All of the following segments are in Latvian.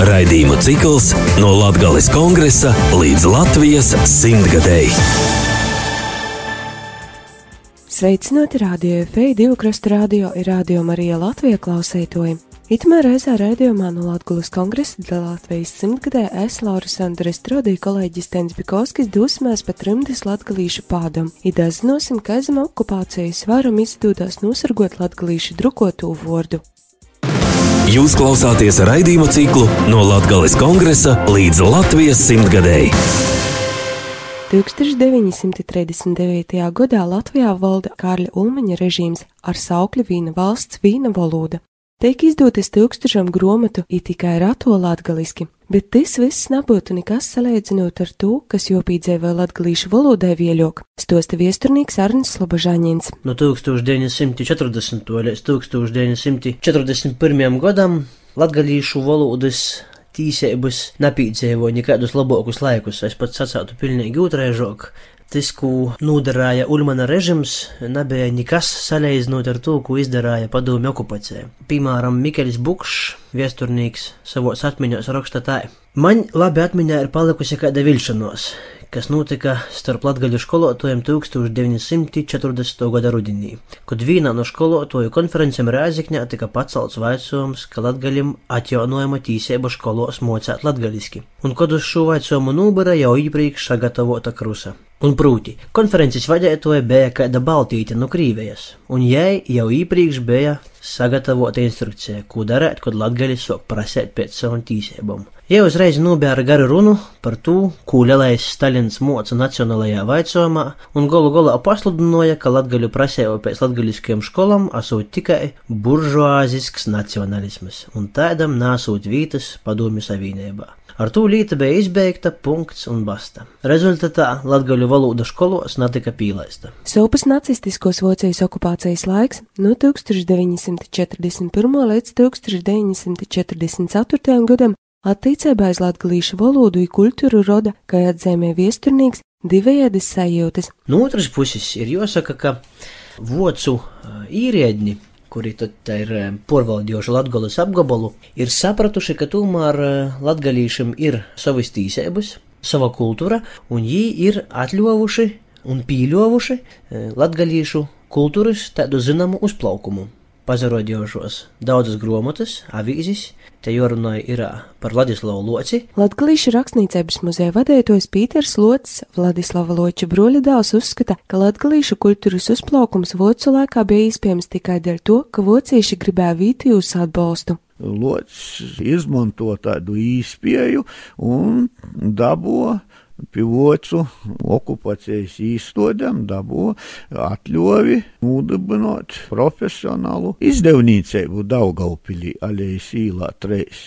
Raidījumu cikls no Latvijas kongresa līdz Latvijas simtgadēji. Sveicināti radio FEI divu krastu radio ir radio Marija Latvija klausētoji. Itamā reizē raidījumā no Latvijas kongresa Latvijas simtgadē es Lauris Andres Trodīju kolēģis Tens Bikovskis dusmēs pat rimtis latgalīšu pādam. Idazinosim, ka zem okupācijas varam izdodās nosargot latgalīšu drukoto vordu. Jūs klausāties raidījumu ciklu no Latvijas kongresa līdz Latvijas simtgadēji. 1939. gadā Latvijā valda Kārļa Ulmaņa režīms ar saukļu vīna valsts vīna valoda. Tiek izdotas tūkstošam gromatu it tikai rato latgaliski, bet tas viss nebūtu nekas salīdzinot ar to, kas jopīdzē vēl latgalīšu valodai vieļok, stosta viesturnīgs Arnis Slobožāņins. No 1940. līdz 1941. gadam latgalīšu valodas tīsības nepīdzīvoja nekādus labākus laikus. Es pats sacātu pilnīgi otrēžok. Tas, ko nodarīja Ulmana režims, nebija nekas salīdzinot ar to, ko izdarīja padomju okupācija. Piemēram, Mikls Bukšs, viesturnīgs, savos atmiņos raksta tā: Man labi atmiņā ir palikusi kāda vilšanos, kas notika starp latgaļu skolotājiem 1940. gada rudenī, kad vienā no skolotāju konferencēm Rēzikņā tika pacelts vaicojums, ka latgaļim atjaunojama tīsība skolos mocēt latgaļiski, un kad uz šo vaicojumu nūbara jau iepriekš sagatavota krusa. Un prūti, konferences vadītāja bija kāda Baltīte no Krīvijas, un jai jau iepriekš bija sagatavota instrukcija, ko darīt, kad latgaļi sok prasēt pēc savām tīsībām. Jau uzreiz nobēra garu runu par to, ko lielais Stalins moca nacionālajā vaicojumā, un golu galā pasludināja, ka latgaļu prasēja pēc latgaļiskajām skolām esot tikai buržuāzisks nacionalisms, un tādam nāsot vītas padomju savienībā. Ar to līta bija izbeigta, punkts un basta. Rezultātā latgaļu valoda skolos netika pīlaista. Sopas nacistiskos Vācijas okupācijas laiks no 1941. līdz 1944. gadam attīcībā aiz latgalīšu valodu un kultūru roda, kā atzīmē viesturnīgs, divējādas sajūtas. No otras puses ir jāsaka, ka vocu īriedņi kuri tad ir porvaldījuši Latvijas apgabalu, ir sapratuši, ka tomēr latgalīšiem ir savas tīsības, sava kultūra, un viņi ir atļovuši un pīļovuši latgalīšu kultūras tādu zināmu uzplaukumu. Pazarodījušos daudzas grāmatas, avīzes, te jārunāja ir par Vladislavu Loci. Latgalīšu rakstniecības muzeja vadītājs Pīters Lots, Vladislava Loča broļa dēls, uzskata, ka latgalīšu kultūras uzplaukums vocu laikā bija iespējams tikai dēļ to, ka vocieši gribēja vītījus atbalstu. Lots izmanto tādu īspēju un dabo pivocu okupācijas īstodam dabū atļovi nūdibinot profesionālu izdevniecību Daugaupilī Alejas īlā treis.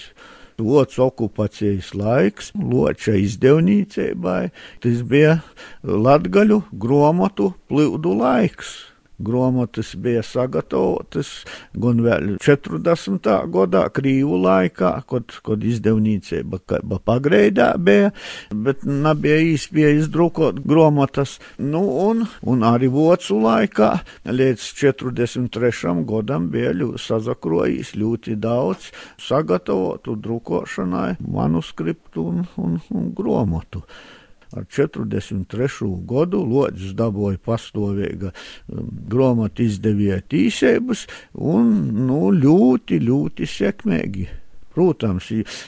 Lots okupācijas laiks, loča izdevniecībai, tas bija latgaļu gromatu plūdu laiks grāmatas bija sagatavotas gan vēl 40. gadā, Krīvu laikā, kad, kad izdevniecība pagreidā bija, bet nebija īsti izdrukot grāmatas. Nu, un, un arī vocu laikā līdz 43. gadam bija ļoti sazakrojis ļoti daudz sagatavotu drukošanai manuskriptu un, un, un grāmatu ar 43. gadu Lodzes dabūja pastāvīga um, grāmatu izdevēja tīsības un nu, ļoti, ļoti sekmīgi. Protams,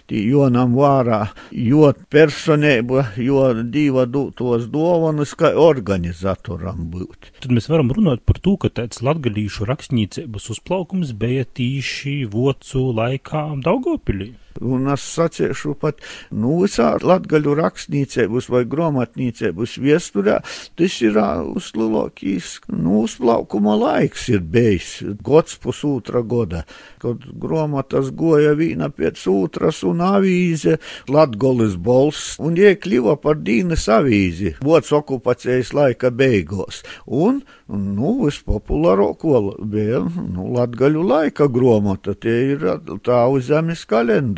Jonam vārā, jo personība, jo diva tos dāvanas, kā organizatoram būt. Tad mēs varam runāt par to, ka tāds latgadījušu rakstniecības uzplaukums bija tīši vocu laikā Daugopilī. Un es sacīšu pat, nu, visā latgaļu rakstniecības vai grāmatniecības viesturē, tas ir uzlielākīs, nu, uzplaukuma laiks ir bijis, gods pusotra goda, kad grāmatas goja vīna pēc otras un avīze, latgolis bols, un iekļuva par dīnas avīzi, vots okupācijas laika beigās. Un, nu, vispopulārāko bija, nu, latgaļu laika grāmata, tie ir tā uz zemes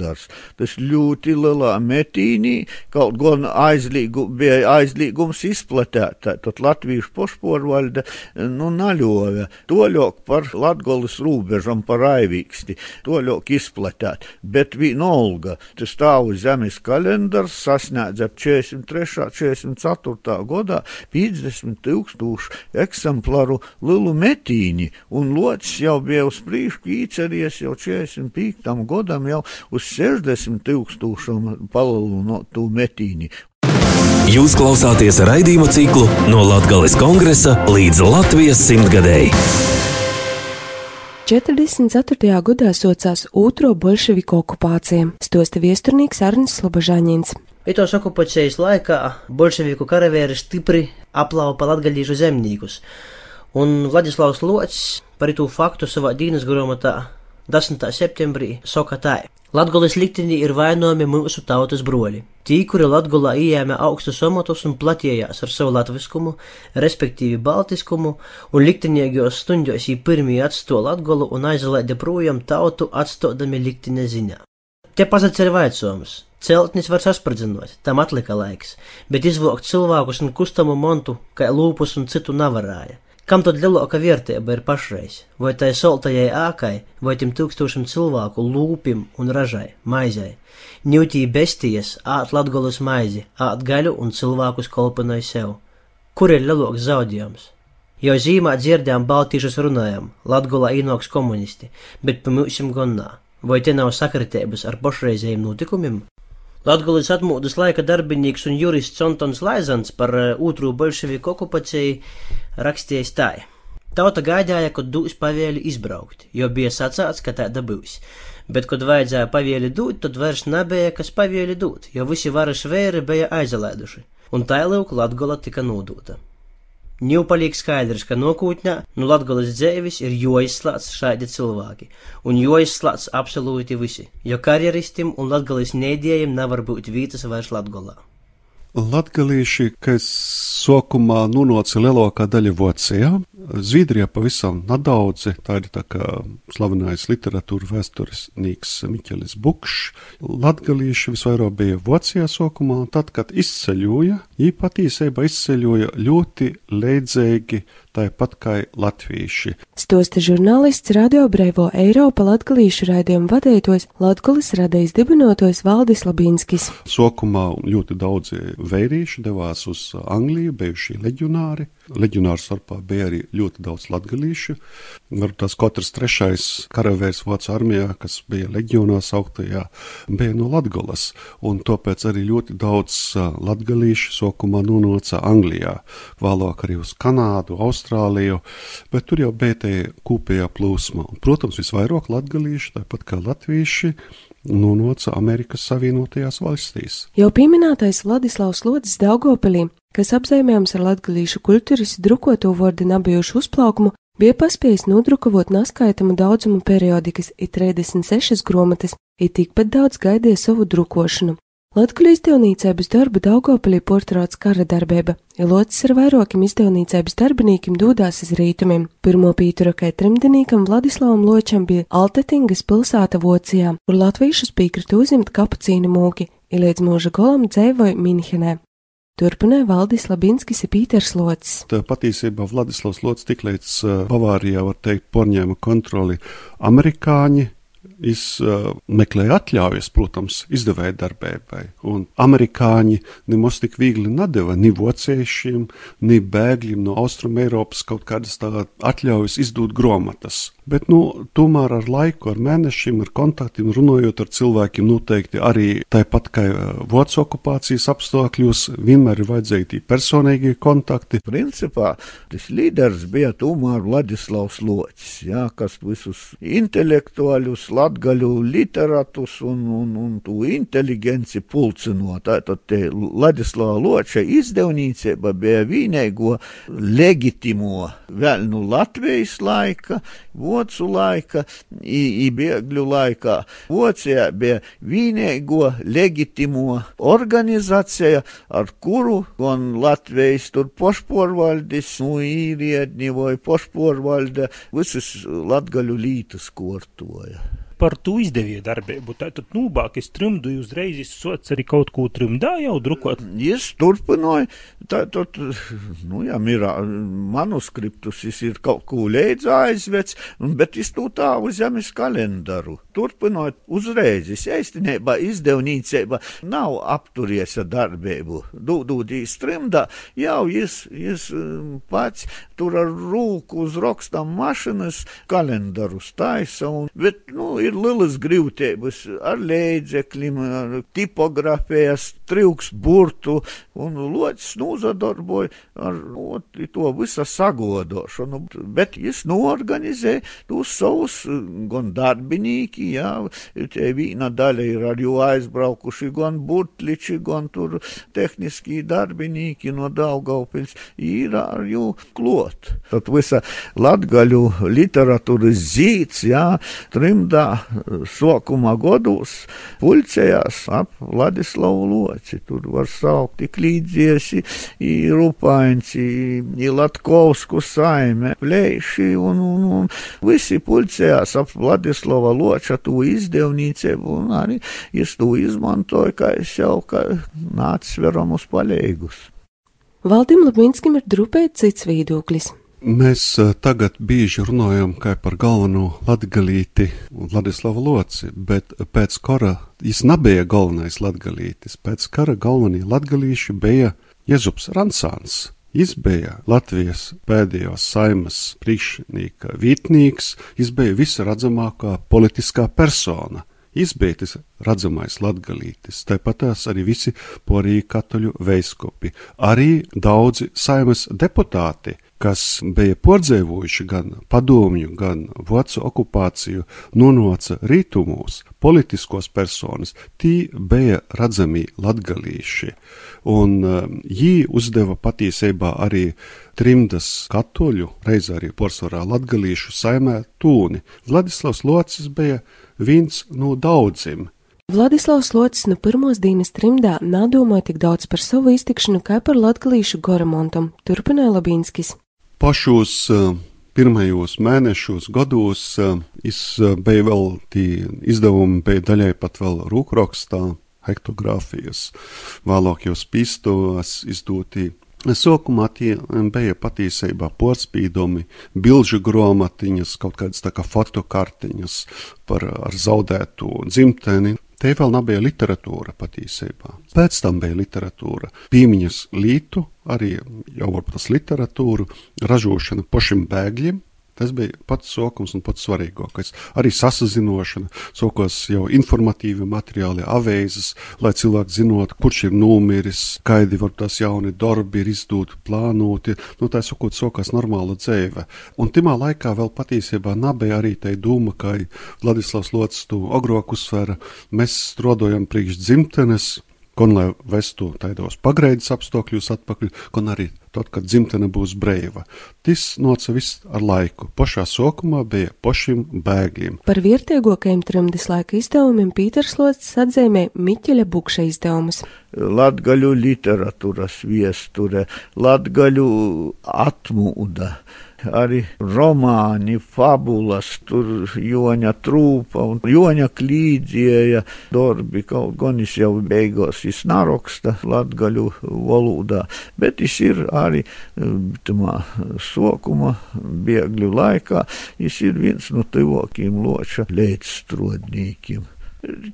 kalendārs. Tas ļoti lielā metīnī, kaut gan aizlīgu, bija aizlīgums izplatēt, tad Latvijas pošporvalde, nu, naļoja. Toļok par Latgolas rūbežam par aivīksti, toļok izplatēt. Bet vienalga, tas stāv uz zemes kalendārs sasniedz ap 43. 44. gadā 50 tūkstošu eksemplāru lielu metīņu, un locis jau bija uz priekšu īceries jau 45. gadam jau uz 60 tūkstošiem palielinātu metīņu. Jūs klausāties raidījuma ciklu no Latvijas kongresa līdz Latvijas simtgadēji. 44. gadā socās otro bolševiku okupācija, stosta viesturnieks Arnis Slobožāņins. Itos okupācijas laikā bolševiku karavēri stipri aplaupa latgaļīšu zemniekus, un Vladislavs Locis par to faktu savā dienas grāmatā 10. septembrī saka tā. Latgolas liktenī ir vainojami mūsu tautas broļi. Tī, kuri Latgolā ieņēma augstus amatus un platījās ar savu latviskumu, respektīvi baltiskumu, un liktenīgos stundos viņi pirmie atsto Latgolu un aizlaida projām tautu atstodami liktene ziņā. Te pazats ir vaicojums. Celtnis var saspradzināties, tam atlika laiks, bet izvilkt cilvēkus un kustamu montu, kā lūpus un citu nevarēja. Kam tad lielāka vērtība ir pašreiz? Vai tai soltajai ākai, vai tiem tūkstošiem cilvēku lūpim un ražai, maizai? Ņūtī bestijas, āt latgolas maizi, āt gaļu un cilvēkus kolpinai sev. Kur ir lielāks zaudējums? Jau zīmā dzirdējām baltīšus runājam, latgolā īnoks komunisti, bet pa mūsim gonnā. Vai te nav sakritības ar pašreizējiem notikumiem? Latgulis atmūdas laika darbinīgs un jurists Antons Laizans par otru bolševiku okupāciju rakstījis tā. Tauta gaidīja, kad dūs pavēli izbraukt, jo bija sacāts, ka tāda būs. Bet, kad vajadzēja pavēli dūt, tad vairs nebija, kas pavēli dūt, jo visi varas vēri bija aizlaiduši, un tā lūk Latgola tika nodota. Ņū paliek skaidrs, ka nākotnē nu Latvijas dzīves ir jāizslēdz šādi cilvēki, un jāizslēdz absolūti visi, jo karjeristam un Latvijas nēdējiem nevar būt vietas vairs Latvijā. Latgalīši, kas sokumā nonāca lielākā daļa Vācijā, Zviedrijā pavisam nedaudzi, tā ir tā kā slavenais literatūra vēsturnieks Miķelis Bukšs. Latgalīši visvairāk bija Vācijā sokumā, un tad, kad izceļoja, viņi patiesībā izceļoja ļoti leidzīgi tāpat kā latvieši. Stosta žurnālists Radio Brēvo Eiropa latgalīšu raidījumu vadītājs Latgulis radījis dibinotojs Valdis Labinskis. Sokumā ļoti daudzi veirīši devās uz Angliju, bijušie leģionāri. Leģionāru starpā bija arī ļoti daudz latgalīšu. Varbūt tās katrs trešais karavīrs Vācu armijā, kas bija leģionā sauktajā, bija no Latgolas, un tāpēc arī ļoti daudz latgalīšu sokumā nonāca Anglijā, vēlāk arī uz Kanādu, Austrāliju. Bet tur jau bija kopējā plūsma. Un, protams, visvairāk latgalīši, tāpat kā latvieši, nonāca Amerikas Savienotajās valstīs. Jau pieminētais Vladislavs Lodzis Daugopilī, kas apzīmējams ar latgalīšu kultūras drukoto vārdu nabijušu uzplaukumu, bija paspējis nodrukavot neskaitamu daudzumu periodikas, ir 36 grāmatas, ir tikpat daudz gaidīja savu drukošanu. Latvijas izdevniecības darba Daugopilī portrāts kara darbība, ilocis ar vairākiem izdevniecības darbiniekiem dūdās iz rītumiem. Pirmo pītura kai trimdinīkam Vladislavam Ločam bija Altetingas pilsēta Vocijā, kur latviešus piekrita uzimt kapucīnu mūki, ir līdz mūža golam dzēvoja Minhenē. Turpināja Valdis Labinskis ir Pīters Lots. Tā patiesībā Vladislavs Lots tik līdz Bavārijā, var teikt, porņēma kontroli amerikāņi, izmeklēja uh, atļaujas, protams, izdevēja darbībai. Un amerikāņi nemaz tik viegli nedeva ni vociešiem, ni bēgļiem no Austrum Eiropas kaut kādas atļaujas izdot grāmatas. Bet, nu, tomēr ar laiku, ar mēnešiem, ar kontaktiem, runājot ar cilvēkiem, noteikti arī tāpat kā Vācijas okupācijas apstākļos, vienmēr ir vajadzīgi personīgie kontakti. Principā tas līderis bija tomēr Vladislavs Locis, jā, kas visus intelektuāļus, latgaļu literatus un, un, un tu inteligenci pulcinot. Tātad te Vladislava Loča izdevniecība bija vienīgo leģitimo vēl nu Latvijas laika, vocu laika, i, i bēgļu laikā. Vocijā bija vienīgo leģitimo organizācija, ar kuru gan Latvijas tur pošporvaldis, nu īriedni vai pošporvalde, visas latgaļu lītas kortoja. Par to izdevīju darbību. Tātad nūbāk es trimdu uzreiz sots arī kaut ko trimdā jau drukot. Es turpināju, tātad, nu jā, mirā, manuskriptus es ir kaut ko leidz aizvec, bet es to tā uz zemes kalendāru. Turpinot uzreiz, es īstenībā izdevnīcība nav apturies ar darbību. Dūdīs trimdā, jau es, es pats tur ar rūku uz rokstam mašinas kalendārus taisa, un, bet, nu, ir lielas grūtības ar līdzekļiem, tipogrāfijas, trūks burtu, un locis nozadarboja ar no, to visu sagodošanu. Bet viņš norganizē tos savus gan darbinīki, jā, te viena daļa ir ar jo aizbraukuši gan burtliči, gan tur tehniski darbinīki no Daugaupils, ir ar jo klot. Tad visa latgaļu literatūras zīts, jā, trimdā sākuma gados pulcējās ap Vladislavu Loci. Tur var saukt tik līdziesi, i Rupainci, i Latkovsku saime, plēši un, un, un visi pulcējās ap Vladislava Loča to izdevnīcību un arī es to izmantoju, kā es jau kā nācis veram uz palīgus. Valdim Labinskim ir drupēt cits viedoklis. Mēs tagad bieži runājam par galveno latgalīti Vladislavu Loci, bet pēc kara viņš nebija galvenais latgalītis. Pēc kara galvenie latgalīši bija Jezups Ransāns. Viņš bija Latvijas pēdējos saimas priekšnieka vietnīgs, viņš bija visredzamākā politiskā persona. Viņš bija tas redzamais latgalītis, tāpat tās arī visi porīgi katoļu veiskopi, arī daudzi saimas deputāti, kas bija pordzēvojuši gan padomju, gan vācu okupāciju, nonāca rītumos, politiskos personas, tī bija redzami latgalīši, un jī uzdeva patiesībā arī trimdas katoļu, reiz arī porcelāna latgalīšu saimē tūni. Vladislavs Locis bija viens no daudziem. Vladislavs Locis no pirmos dienas trimdā nedomāja tik daudz par savu iztikšanu, kā par latgalīšu goramontam, turpināja Labīnskis. Pašos pirmajos mēnešos, gados es biju vēl tie izdevumi, bija daļai pat vēl rūkrakstā, hektogrāfijas, vēlāk jau spīstos izdoti Sākumā tie bija patiesībā porcelāna, bilžu grāmatiņas, kaut kādas tā kā fotokartiņas par zaudētu dzimteni. Te vēl nebija literatūra patiesībā. Pēc tam bija literatūra, piemiņas lītu, arī jau varbūt tas literatūru, ražošana pašiem bēgļiem, Tas bija pats sokums un pats svarīgākais. Arī sasazinošana, sokos jau informatīvi materiāli, aveizes, lai cilvēki zinātu, kurš ir nomiris, kādi var tās jauni darbi ir izdoti, plānoti. Nu, tā sakot, sokās normāla dzīve. Un timā laikā vēl patiesībā nebija arī tai doma, kā Vladislavs Lots to agrāk uzsvēra, mēs strodojam priekš dzimtenes, gan lai vestu tādos pagaidas apstākļos atpakaļ, gan arī tad, kad dzimtene būs brīva. Tas noca viss ar laiku. Pašā sākumā bija pašiem bēgļiem. Par vērtīgākajiem trimdes laika izdevumiem Pīters Lots atzīmē Miķeļa Bukša izdevumus. Latgaļu literatūras viesture, latgaļu atmūda arī romāni, fabulas, tur Joņa trūpa un Joņa klīdzieja darbi, kaut gan es jau beigās es naraksta latgaļu valodā, bet es ir arī tamā sokuma biegļu laikā, es ir viens no tuvākiem loča līdzstrodnīkiem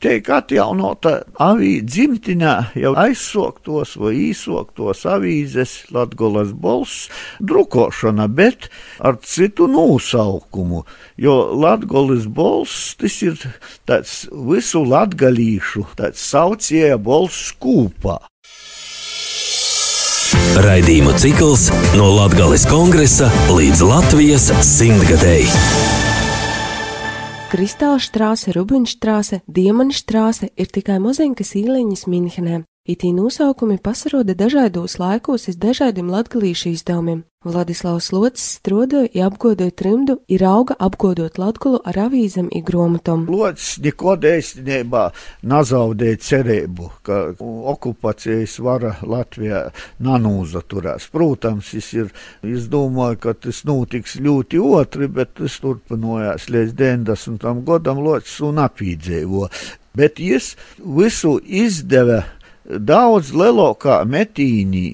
tiek atjaunota avīze dzimtinā, jau aizsoktos vai īsoktos avīzes Latgolas balss drukošana, bet ar citu nosaukumu, jo Latgolas balss tas ir tāds visu latgalīšu, tāds sauciega balss kūpā. Raidījumu cikls no Latgales kongresa līdz Latvijas simtgadēji. Kristāla štrāse, Rubinštrāse, Diemanštrāse ir tikai maziņas īliņas Minhenē. Itī nosaukumi pasaroda dažādos laikos iz dažādiem latgalīšu izdevumiem. Vladislavs Locis strodoja i apgodoja trimdu, ir auga apgodot Latgulu ar avīzam i gromatom. Locis nekod īstenībā nazaudēja cerību, ka okupācijas vara Latvijā nanūzaturās. Protams, es ir izdomāju, ka tas notiks ļoti otri, bet tas turpinājās līdz 90. gadam Locis un apīdzēvo. Bet es visu izdeva daudz lielākā metīnī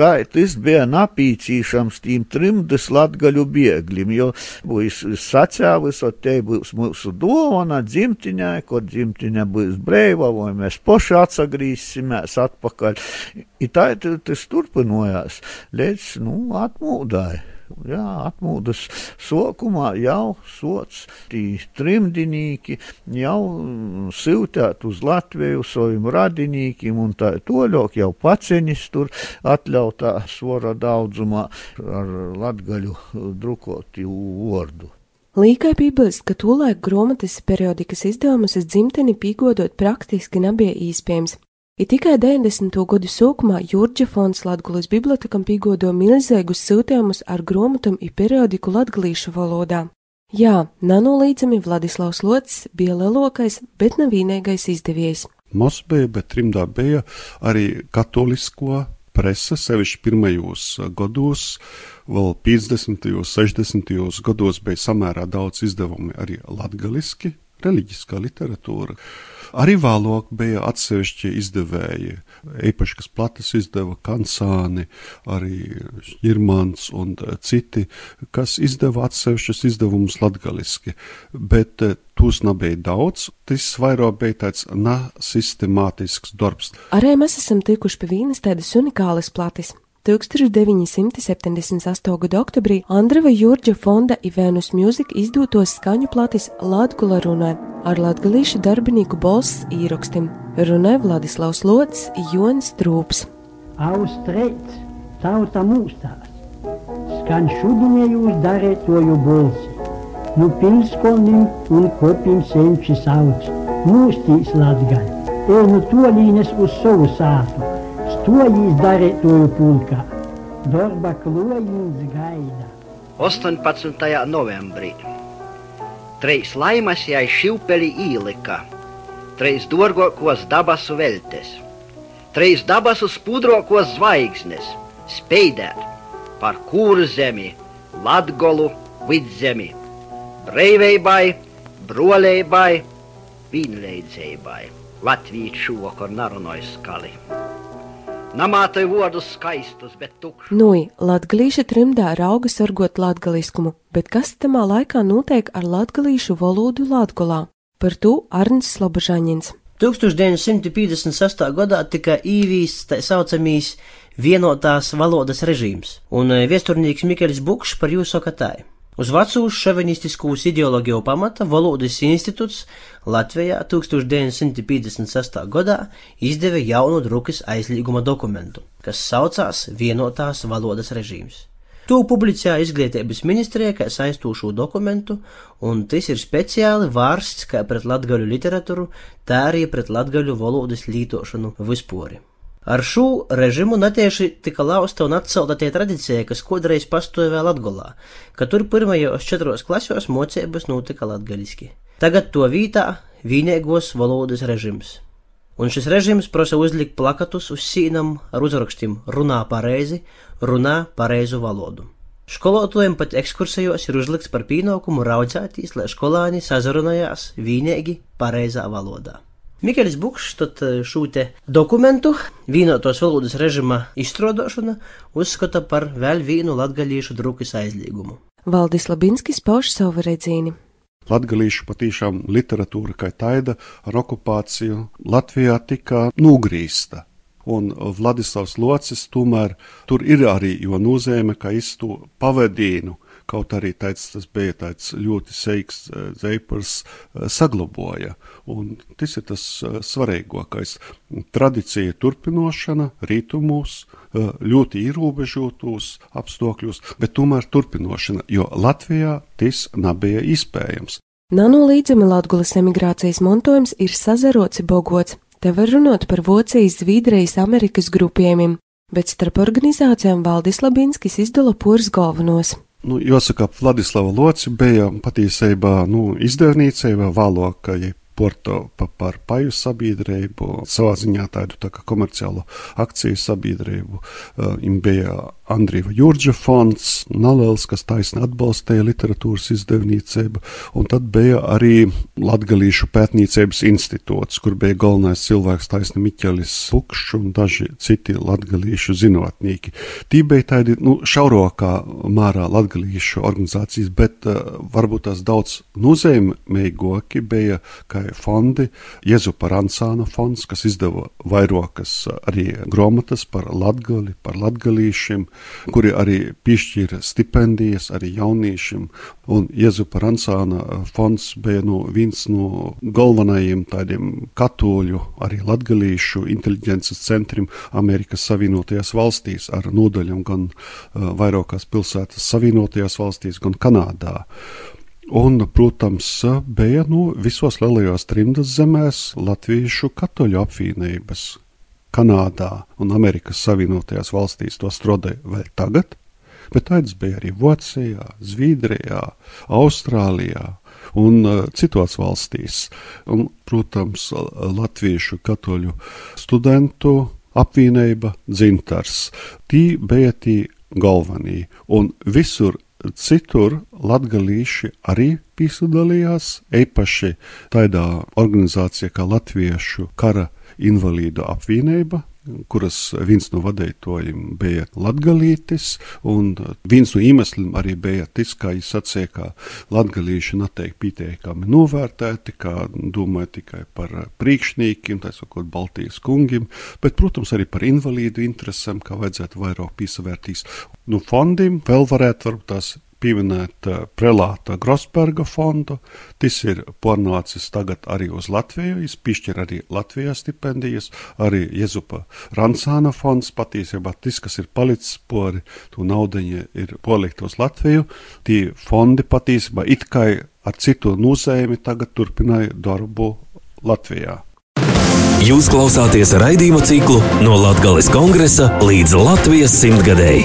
tas bija napīcīšams tīm trimdas latgaļu bieglim, jo būs sacēvis, o te būs mūsu dovana dzimtiņai, ko dzimtiņa būs breiva, vai mēs poši atsagrīsimies atpakaļ. I tā tas turpinojās, līdz, nu, atmūdāja jā, atmūdas sokumā jau sots tī trimdinīki, jau mm, siltēt uz Latviju saviem radinīkiem un tā toļok jau paceņis tur atļautā svora daudzumā ar latgaļu drukoti vārdu. Līkai piebilst, ka tolaik grāmatas periodikas izdevumus uz dzimteni pīgodot praktiski nebija iespējams, I tikai 90. gadu sākumā Jurģa fonds Latgulas bibliotekam pīgodo milzīgus siltējumus ar grāmatām un periodiku latgalīšu valodā. Jā, nanolīdzami Vladislavs Lots bija lielākais, bet nav vienīgais izdevējs. Moskvā, bet trimdā bija arī katolisko presa, sevišķi pirmajos gados, vēl 50. un 60. gados bija samērā daudz izdevumu arī latgaliski, reliģiskā literatūra. Arī vēlāk bija atsevišķi izdevēji, īpaši, kas platas izdeva Kansāni, arī Irmans un citi, kas izdeva atsevišķus izdevumus latgaliski, bet eh, tos nebija daudz, tas vairāk bija tāds nesistemātisks darbs. Arī mēs esam tikuši pie vienas tādas unikālas plates. 1978. gada oktobrī Andrava Jurģa fonda Ivēnus Music izdotos skaņu platis Latgula runā ar latgalīšu darbinieku balss īrakstim. Runāja Vladislavs Lots, Jonas Trūps. Austrēts, tauta mūstās, skan šudinējus darētoju balsi, nu pilskolnim un kopim senči sauc, mūstīs latgaļ, ej nu tolīnes uz savu sātu Stojīs darītoju pulkā. Darba klojums gaida. 18. novembrī. Treis laimas jai šilpeli īlika, treis dārgākos dabasu veltes, treis dabasu spudrākos zvaigznes, speidēt par kūru zemi, latgolu, vidzemi, breivībai, brolībai, vienleidzībai. Latvijas šovakar narunojas skali. Namātai vārdus skaistus, bet tukšus. Nui, latgalīša trimdā rauga sargot latgaliskumu, bet kas tamā laikā notiek ar latgalīšu valodu Latgolā? Par to Arnis Slobožaņins. 1956. gadā tika īvīsts tā saucamīs vienotās valodas režīms, un eh, viesturnīgs Mikeļs Bukšs par jūsu sakatāju. Uz vecū šovinistiskūs ideoloģiju pamata Valodas institūts Latvijā 1956. gadā izdeva jaunu drukas aizlieguma dokumentu, kas saucās Vienotās valodas režīms. To publicēja izglītības ministrijā kā saistūšu dokumentu, un tas ir speciāli vārsts kā pret latgaļu literatūru, tā arī pret latgaļu valodas lītošanu vispār. Ar šo režimu netieši tika lausta un atcelta tie tradīcija, kas kādreiz pastāvēja Latvijā, ka tur pirmajos četros klasos mocības notika latgaļiski. Tagad to vītā vienīgos valodas režims. Un šis režims prasa uzlikt plakatus uz sīnam ar uzrakstiem runā pareizi, runā pareizu valodu. Skolotājiem pat ekskursijos ir uzlikts par pienākumu raudzētīs, lai skolāni sazrunājās vienīgi pareizā valodā. Mikls Bukšs eh, šo dokumentu, vienotos valodas režīma izstrādāšanu, uzskata par vēl vienu latgaļiešu drukas aizliegumu. Valdis Labinskis pauž savu redzīni. Latgalīšu patīšām literatūra, kā taida ar okupāciju Latvijā tika nogrīsta. Un Vladislavs Locis tomēr tur ir arī, jo nozīme, ka to pavadīnu, kaut arī tāds, tas bija tāds ļoti seiks dzēpars eh, saglaboja. Un tas ir tas eh, svarīgākais. Tradicija turpinošana rītumos, ļoti ierobežotos apstākļos, bet tomēr turpinošana, jo Latvijā tas nebija iespējams. Nanolīdzami Latgulas emigrācijas montojums ir sazarots bogots, Te var runāt par Vocijas Zviedrijas Amerikas grupējumiem, bet starp organizācijām Valdis Labinskis izdala pūrs galvenos. Nu, jāsaka, Vladislava Loci bija patiesībā nu, izdevniecei vai valokai Porto pa, par paju sabiedrību, savā ziņā tādu tā komerciālu akciju sabiedrību. Uh, bija Andrija Jurģa fonds, Nalels, kas taisni atbalstīja literatūras izdevniecību, un tad bija arī Latgalīšu pētniecības institūts, kur bija galvenais cilvēks taisni Miķelis Pukšs un daži citi latgalīšu zinātnieki. Tī bija tādi, nu, šaurākā mārā latgalīšu organizācijas, bet uh, varbūt tās daudz nozīmīgāki bija, kā fondi, Jezupa Ransāna fonds, kas izdeva vairākas arī grāmatas par latgali, par latgalīšiem, kuri arī piešķīra stipendijas arī jauniešiem. Un Jezupa Ransāna fonds bija no viens no galvenajiem tādiem katoļu, arī latgalīšu inteliģences centriem Amerikas Savienotajās valstīs ar nodaļām gan uh, vairākās pilsētas Savienotajās valstīs, gan Kanādā. Un, protams, bija nu, visos lielajos trimdas zemēs latviešu katoļu apvienības, Kanādā un Amerikas Savienotajās valstīs to strodē vēl tagad, bet tāds bija arī Vācijā, Zviedrijā, Austrālijā un uh, citos valstīs. Un, protams, latviešu katoļu studentu apvienība dzintars. Tī bija tī galvenie, un visur citur latgalīši arī piedalījās, īpaši tādā organizācijā kā Latviešu kara invalīdu apvienība, kuras viens no vadītājiem bija Latgalītis, un viens no iemesliem arī bija tas, kā viņš sacīja, ka latgalīši netiek pietiekami novērtēti, kā domāja tikai par priekšniekiem, tā sakot, Baltijas kungiem, bet, protams, arī par invalīdu interesēm, kā vajadzētu vairāk piesavērtīs. Nu, fondiem vēl varētu varbūt tās pieminēt uh, prelāta Grosberga fondu. Tas ir pornācis tagad arī uz Latviju, viņš piešķir arī Latvijā stipendijas, arī Jezupa Ransāna fonds, patiesībā tas, kas ir palicis pori, tu naudaņa ir polikt uz Latviju, tie fondi patiesībā it kā ar citu nozēmi tagad turpināja darbu Latvijā. Jūs klausāties raidījuma ciklu no Latvijas kongresa līdz Latvijas simtgadēji.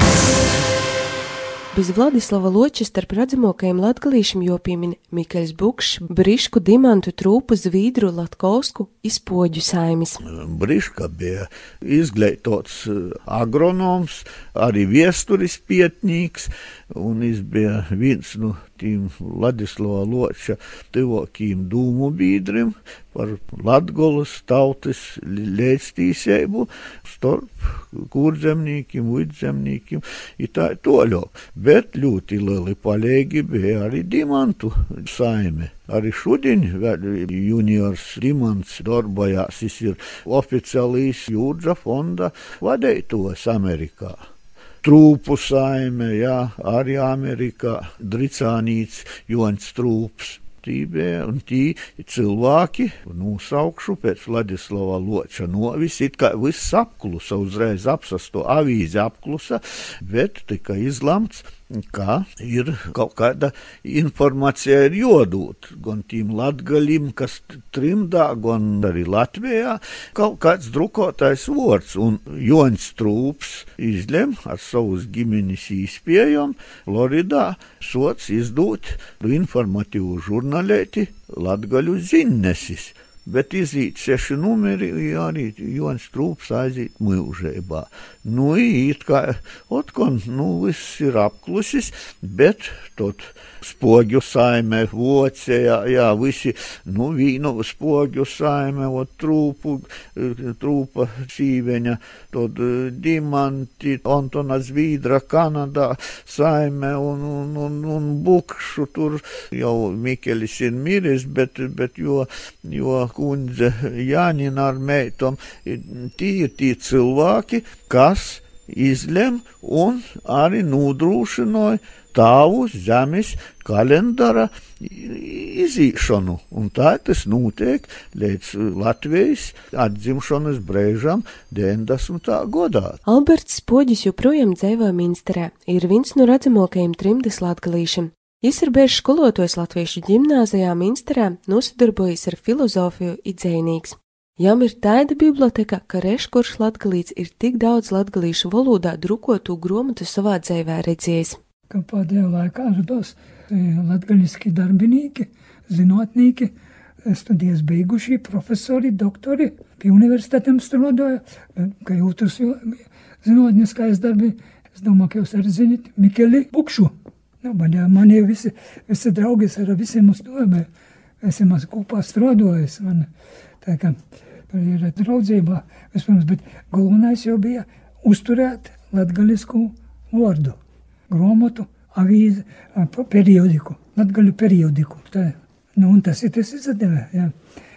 Bez Vladislava Loča starp redzamākajiem latgalīšiem jopiemin Mikaļs Bukšs, Brišku, Dimantu, Trūpu, Zvīdru, Latkolsku, izpoģu saimis. Briška bija izglītots agronoms, arī viesturis pietnīgs, un viņš bija viens no tiem Ladislava Loča tuvākajiem dūmu biedriem par Latgolas tautas lēctīsēbu starp kurzemniekiem, vidzemniekiem, ir tā toļo. Bet ļoti lieli palīgi bija arī dimantu saime. Arī šodien juniors Dimants darbojās, viņš ir oficiālīs Jūdža fonda vadītājs Amerikā trūpu saime, jā, arī Amerikā, Dricānīts, Jons Trūps. Tībē, un tī cilvēki, nosaukšu pēc Vladislava Loča novis, it kā viss apklusa, uzreiz apsasto avīzi apklusa, bet tika izlamts, ka ir kaut kāda informācija ir jodūt gan tiem latgaļiem, kas trimdā, gan arī Latvijā, kaut kāds drukotais vārds, un Jons Trūps izlem ar savus ģimenes īspējām Floridā sots izdot informatīvu žurnālēti Latgaļu ziņnesis bet iziet seši numeri, arī Jons Trūps aiziet mūžībā. Nu, it kā, otkon, nu, viss ir apklusis, bet tot spogļu saime, vocējā, jā, visi, nu, vīnu spogļu saime, ot trūpu, trūpa sīveņa, tad dimanti, Antona Zvīdra, Kanadā saime un, un, un, un bukšu tur jau Mikelis ir miris, bet, bet jo, jo kundze Jāņina ar meitom, tie ir tie cilvēki, kas izlem un arī nodrošināja tāvu zemes kalendāra izīšanu, un tā tas notiek līdz Latvijas atzimšanas brīžam 90. gadā. Alberts Spoģis joprojām dzīvo Minsterē, ir viens no redzamākajiem trimdas latgalīšiem. Jis ir bieži skolotājs Latviešu ģimnāzijā Minsterē, nosadarbojas ar filozofiju idzēnīgs. Jām ir tāda biblioteka, ka reškurš latgalīts ir tik daudz latgalīšu valodā drukotu gromatu savā dzīvē redzējis. Ka pēdējā laikā rados latgaļiski darbinīki, zinātnīki, studijas beigušie profesori, doktori, pie universitātēm strādāja, ka jūtas zinātniskais darbi. Es domāju, ka jūs arī zinat Mikeli Bukšu. Nu, man, jau visi, visi draugi ar visiem uz to, esam kopā strādājis. Man, tā kā ir draudzībā vispirms, bet galvenais jau bija uzturēt latgalisku vārdu, grāmatu, avīzi, periodiku, latgaļu periodiku. Tā. Nu, un tas ir tas izdevē, jā.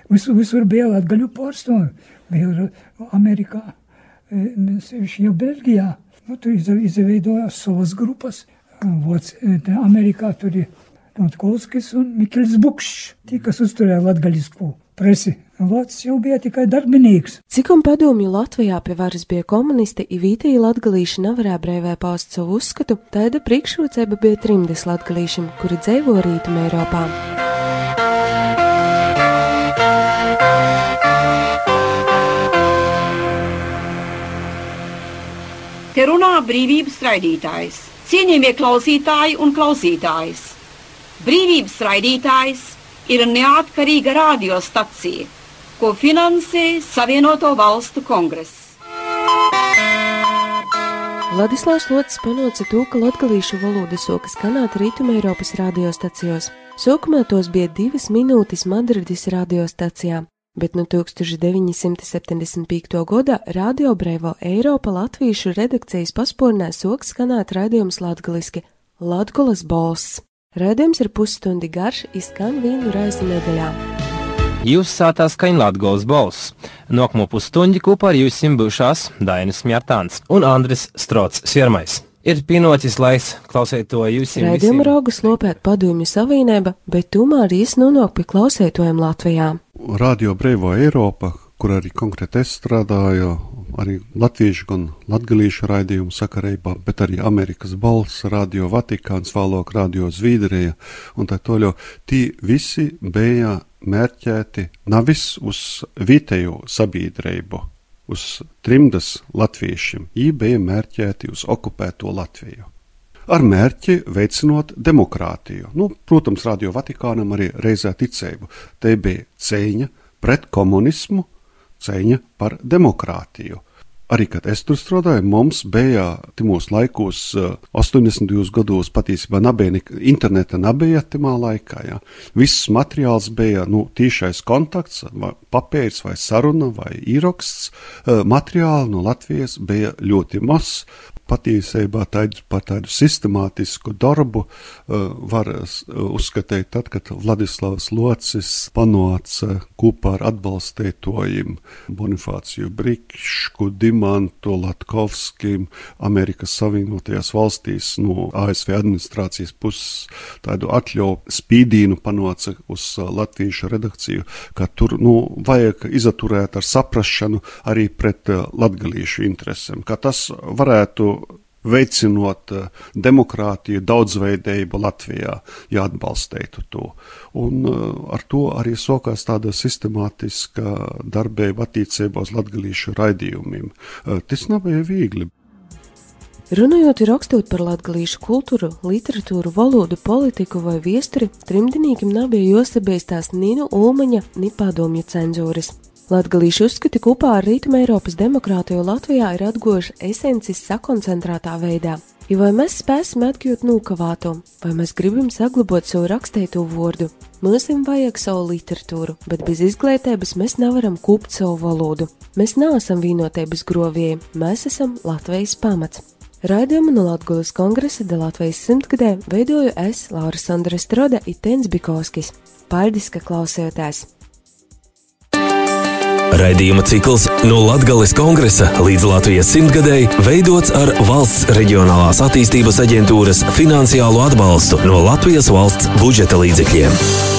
Visur, visur bija latgaļu pārstāvi. Bija Amerikā, sevišķi jau Belgijā. Nu, tur izveidojās savas grupas. Vots, Amerikā tur ir Notkolskis un Mikls Bukšs, tie, kas uzturēja latgaļisku presi. Vācis jau bija tikai darbinīgs. Cik un padomju Latvijā pie varas bija komunisti, Ivītija latgalīši nevarēja brīvē paust savu uzskatu, tāda priekšrocība bija trimdes latgalīšiem, kuri dzīvo rītumē Eiropā. Te runā brīvības raidītājs. Cienījamie klausītāji un klausītājas! Brīvības raidītājs ir neatkarīga radiostacija, ko finansē Savienoto Valstu kongress. Vladislavs Lots panāca to, ka latgalīšu valoda soka skanēt Rītuma Eiropas radiostacijos. Sākumā tos bija divas minūtes Madrides radiostacijā, bet no 1975. gada Radio Brevo Eiropa Latviešu redakcijas paspornē sok skanēt raidījums latgaliski Latgulas balss. Raidījums ir pusstundi garš, izskan vienu reizi nedēļā. Jūs sātā skaņa Latgulas balss. Nākamo pusstundi kopā ar jums būšās Dainis Mjārtāns un Andris Strots Siermais. Ir pienācis laiks klausīt to jūs. Raidījuma rauga slopēt padomju savienība, bet tomēr īs nonāk pie klausētojiem Latvijā. Radio Brīvo Eiropa, kur arī konkrēti es strādāju, arī latviešu un latgalīšu raidījumu sakarībā, bet arī Amerikas balss, Radio Vatikāns, Vālok, Radio Zvīdrija un tā toļo. Tī visi bija mērķēti nevis uz vietējo sabiedrību, uz trimdas latviešiem, viņi bija mērķēti uz okupēto Latviju. Ar mērķi veicinot demokrātiju. Nu, protams, Radio Vatikānam arī reizē ticību. Te bija cīņa pret komunismu, cīņa par demokrātiju. Arī, kad es tur strādāju, mums bija timos laikos, 80. gados patiesībā nebija interneta, nebija timā laikā. Jā. Viss materiāls bija nu, tīšais kontakts, vai papīrs, vai saruna, vai īraksts. Materiāli no Latvijas bija ļoti maz patiesībā tādu, par tādu sistemātisku darbu uh, var uzskatīt tad, kad Vladislavs Locis panāca kopā ar atbalstītojiem Bonifāciju Brikšku, Dimantu, Latkovskim, Amerikas Savienotajās valstīs no ASV administrācijas puses tādu atļauju spīdīnu panāca uz latviešu redakciju, ka tur, nu, vajag izaturēt ar saprašanu arī pret latgalīšu interesēm, ka tas varētu veicinot demokrātiju, daudzveidību Latvijā, ja atbalstītu to. Un ar to arī sokās tāda sistemātiska darbība attiecībā uz latgalīšu raidījumiem. Tas nav bija viegli. Runājot un rakstot par latgalīšu kultūru, literatūru, valodu, politiku vai viesturi, trimdinīkim nav bija jāsabeistās ni no Ulmaņa, ni padomju cenzūras. Latgalīšu uzskati kopā ar Rītuma Eiropas demokrātiju Latvijā ir atgojuši esences sakoncentrētā veidā. Jo vai mēs spēsim atgūt nūkavāto, vai mēs gribam saglabāt savu rakstīto vārdu, mums vajag savu literatūru, bet bez izglītības mēs nevaram kūpt savu valodu. Mēs neesam vienotības grovieji, mēs esam Latvijas pamats. Raidījumu no Latvijas kongresa de Latvijas simtgadē veidoju es, Laura Sandra Strode, Itens Bikovskis. Paldies, ka klausījāties! Raidījuma cikls no Latvijas kongresa līdz Latvijas simtgadēji veidots ar valsts reģionālās attīstības aģentūras finansiālo atbalstu no Latvijas valsts budžeta līdzekļiem.